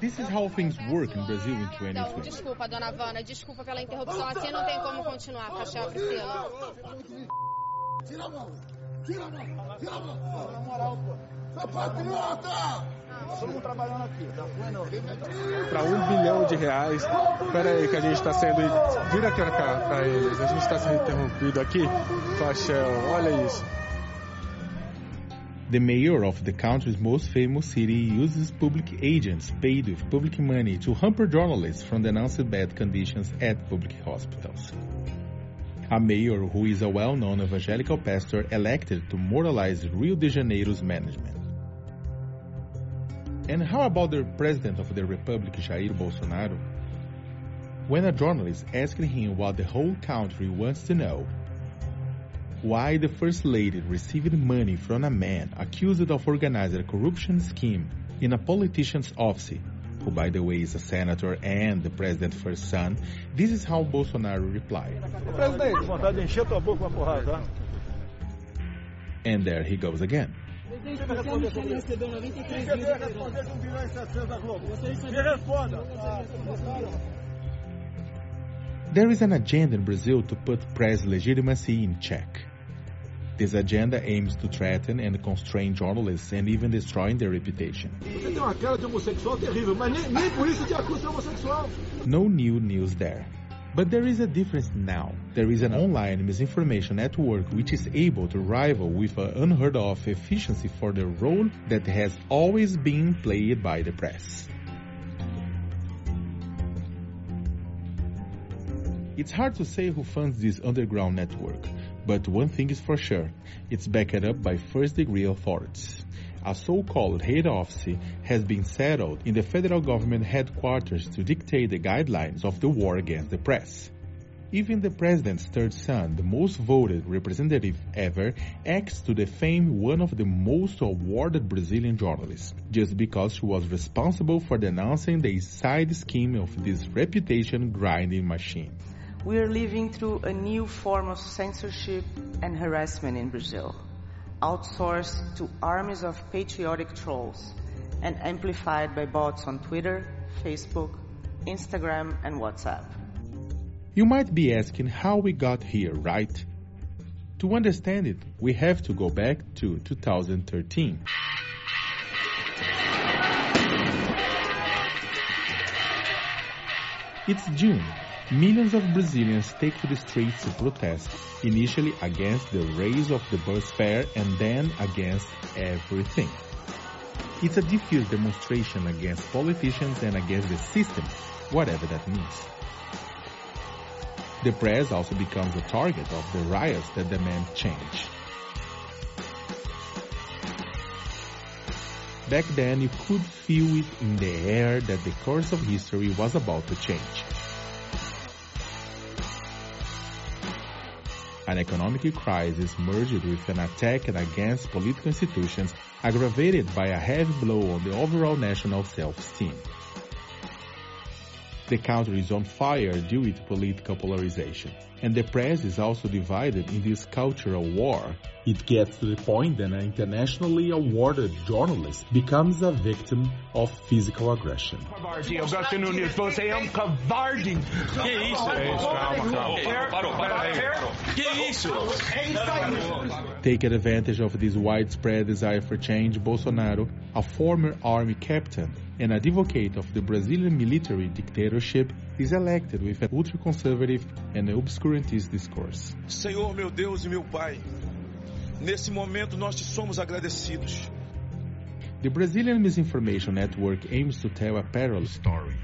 This is how things work in Brazil in Então, 2020. desculpa, dona Vana, desculpa pela interrupção. Assim não tem como continuar, Cachá Priscila. Tira a mão! Tira a mão! Tira a mão! Na moral, pô! Seu patriota! Estamos trabalhando aqui, tá vendo? para um bilhão de reais. Espera aí que a gente está sendo. Vira aqui pra cá para eles. A gente está sendo interrompido aqui Shell. Olha isso. The mayor of the country's most famous city uses public agents paid with public money to hamper journalists from denouncing bad conditions at public hospitals. A mayor who is a well-known evangelical pastor elected to moralize Rio de Janeiro's management. And how about the president of the republic, Jair Bolsonaro? When a journalist asked him what the whole country wants to know, why the First Lady received money from a man accused of organizing a corruption scheme in a politician's office, who by the way is a senator and the president's first son, this is how Bolsonaro replied. Presidente, vontade de encher tua boca com a porrada, tá? And there he goes again. Você me recebeu 93 mil. Quer responder com 1 bilhão 700 da Globo? Me responda. There is an agenda in Brazil to put press legitimacy in check. This agenda aims to threaten and constrain journalists and even destroying their reputation. Você tem uma cara de homossexual terrível, mas nem, nem por isso te acusa de homossexual. No new news there. But there is a difference now. There is an online misinformation network which is able to rival with an unheard of efficiency for the role that has always been played by the press. It's hard to say who funds this underground network, but one thing is for sure, it's backed up by first degree authorities. A so-called head office has been settled in the federal government headquarters to dictate the guidelines of the war against the press. Even the president's third son, the most voted representative ever, acts to defame one of the most awarded Brazilian journalists, just because she was responsible for denouncing the side scheme of this reputation grinding machine. We are living through a new form of censorship and harassment in Brazil, outsourced to armies of patriotic trolls and amplified by bots on Twitter, Facebook, Instagram, and WhatsApp. You might be asking how we got here, right? To understand it, we have to go back to 2013. It's June. Millions of Brazilians take to the streets to protest, initially against the raise of the bus fare and then against everything. It's a diffuse demonstration against politicians and against the system, whatever that means. The press also becomes a target of the riots that demand change. Back then, you could feel it in the air that the course of history was about to change. An economic crisis merged with an attack against political institutions aggravated by a heavy blow on the overall national self-esteem. The country is on fire due to political polarization, and the press is also divided in this cultural war. It gets to the point that an internationally awarded journalist becomes a victim of physical aggression. Covarde, eu gosto no News. Você é um covarde. Que isso? calma, calma. Parou, parou. Que isso? É isso aí. Taking advantage of this widespread desire for change, Bolsonaro, a former army captain and advocate of the Brazilian military dictatorship, is elected with an ultra-conservative and obscurantist discourse. Senhor, meu Deus e meu Pai, nesse momento nós te somos agradecidos. The Brazilian Misinformation Network aims to tell a parallel story.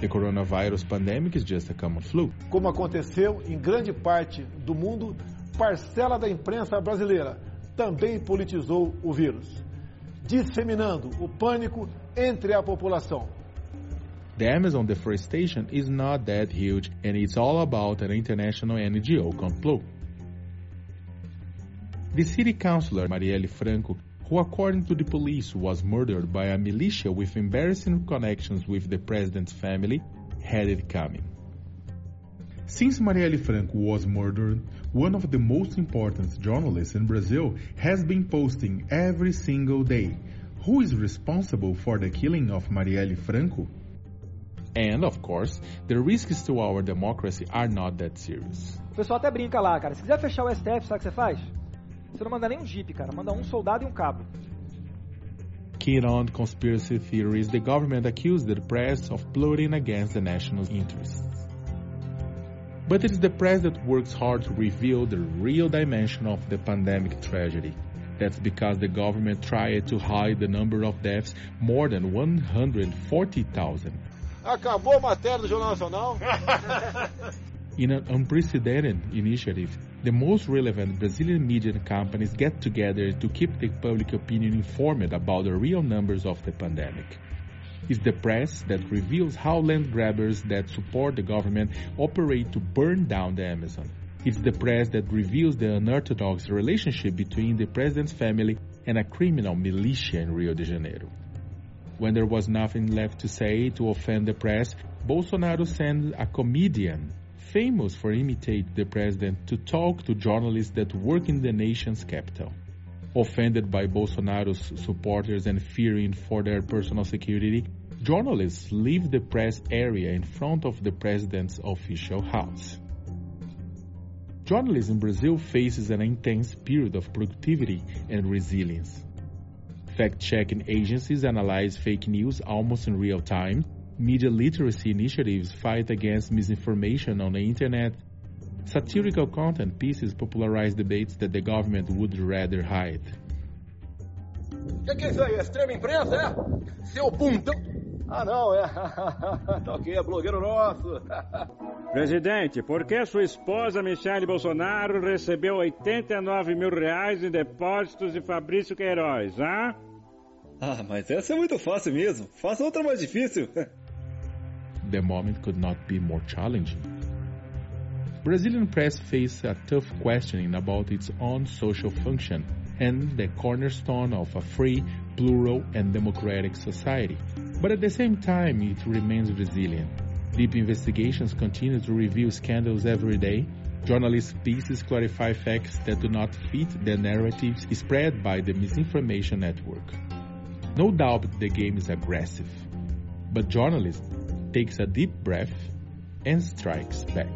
The coronavirus pandemic is just a common flu. Como aconteceu em grande parte do mundo, parcela da imprensa brasileira também politizou o vírus, disseminando o pânico entre a população. The Amazon deforestation is not that huge and it's all about an international NGO complot. The city councilor Marielle Franco, who according to the police was murdered by a militia with embarrassing connections with the president's family, had it coming. Since Marielle Franco was murdered, one of the most important journalists in Brazil has been posting every single day Who is responsible for the killing of Marielle Franco? And, of course, the risks to our democracy are not that serious. O pessoal até brinca lá, cara. Se quiser fechar o STF, sabe o que você faz? Você não manda nem um jipe, cara. Manda um soldado e um cabo. Keen on conspiracy theories, the government accused the press of plotting against the national interests. But it is the press that works hard to reveal the real dimension of the pandemic tragedy. That's because the government tried to hide the number of deaths more than 140,000. Acabou a matéria do Jornal Nacional. In an unprecedented initiative, the most relevant Brazilian media companies get together to keep the public opinion informed about the real numbers of the pandemic. It's the press that reveals how land grabbers that support the government operate to burn down the Amazon. It's the press that reveals the unorthodox relationship between the president's family and a criminal militia in Rio de Janeiro. When there was nothing left to say to offend the press, Bolsonaro sent a comedian famous for imitating the president to talk to journalists that work in the nation's capital. Offended by Bolsonaro's supporters and fearing for their personal security, journalists leave the press area in front of the president's official house. Journalism in Brazil faces an intense period of productivity and resilience. Fact checking agencies analyze fake news almost in real time. Media literacy initiatives fight against misinformation on the internet. Satirical content pieces popularize debates that the government would rather hide. O que, que é isso aí? Extrema imprensa, é? Seu bundão. Ah, não, é. tá ok, é blogueiro nosso. Presidente, por que sua esposa Michele Bolsonaro recebeu 89 mil reais em depósitos de Fabrício Queiroz, ah? Ah, mas essa é muito fácil mesmo. Faça outra mais difícil. the moment could not be more challenging. Brazilian press faces a tough questioning about its own social function and the cornerstone of a free, plural, and democratic society. But at the same time, it remains resilient. Deep investigations continue to reveal scandals every day. Journalist pieces clarify facts that do not fit the narratives spread by the misinformation network. No doubt the game is aggressive, but journalism takes a deep breath and strikes back.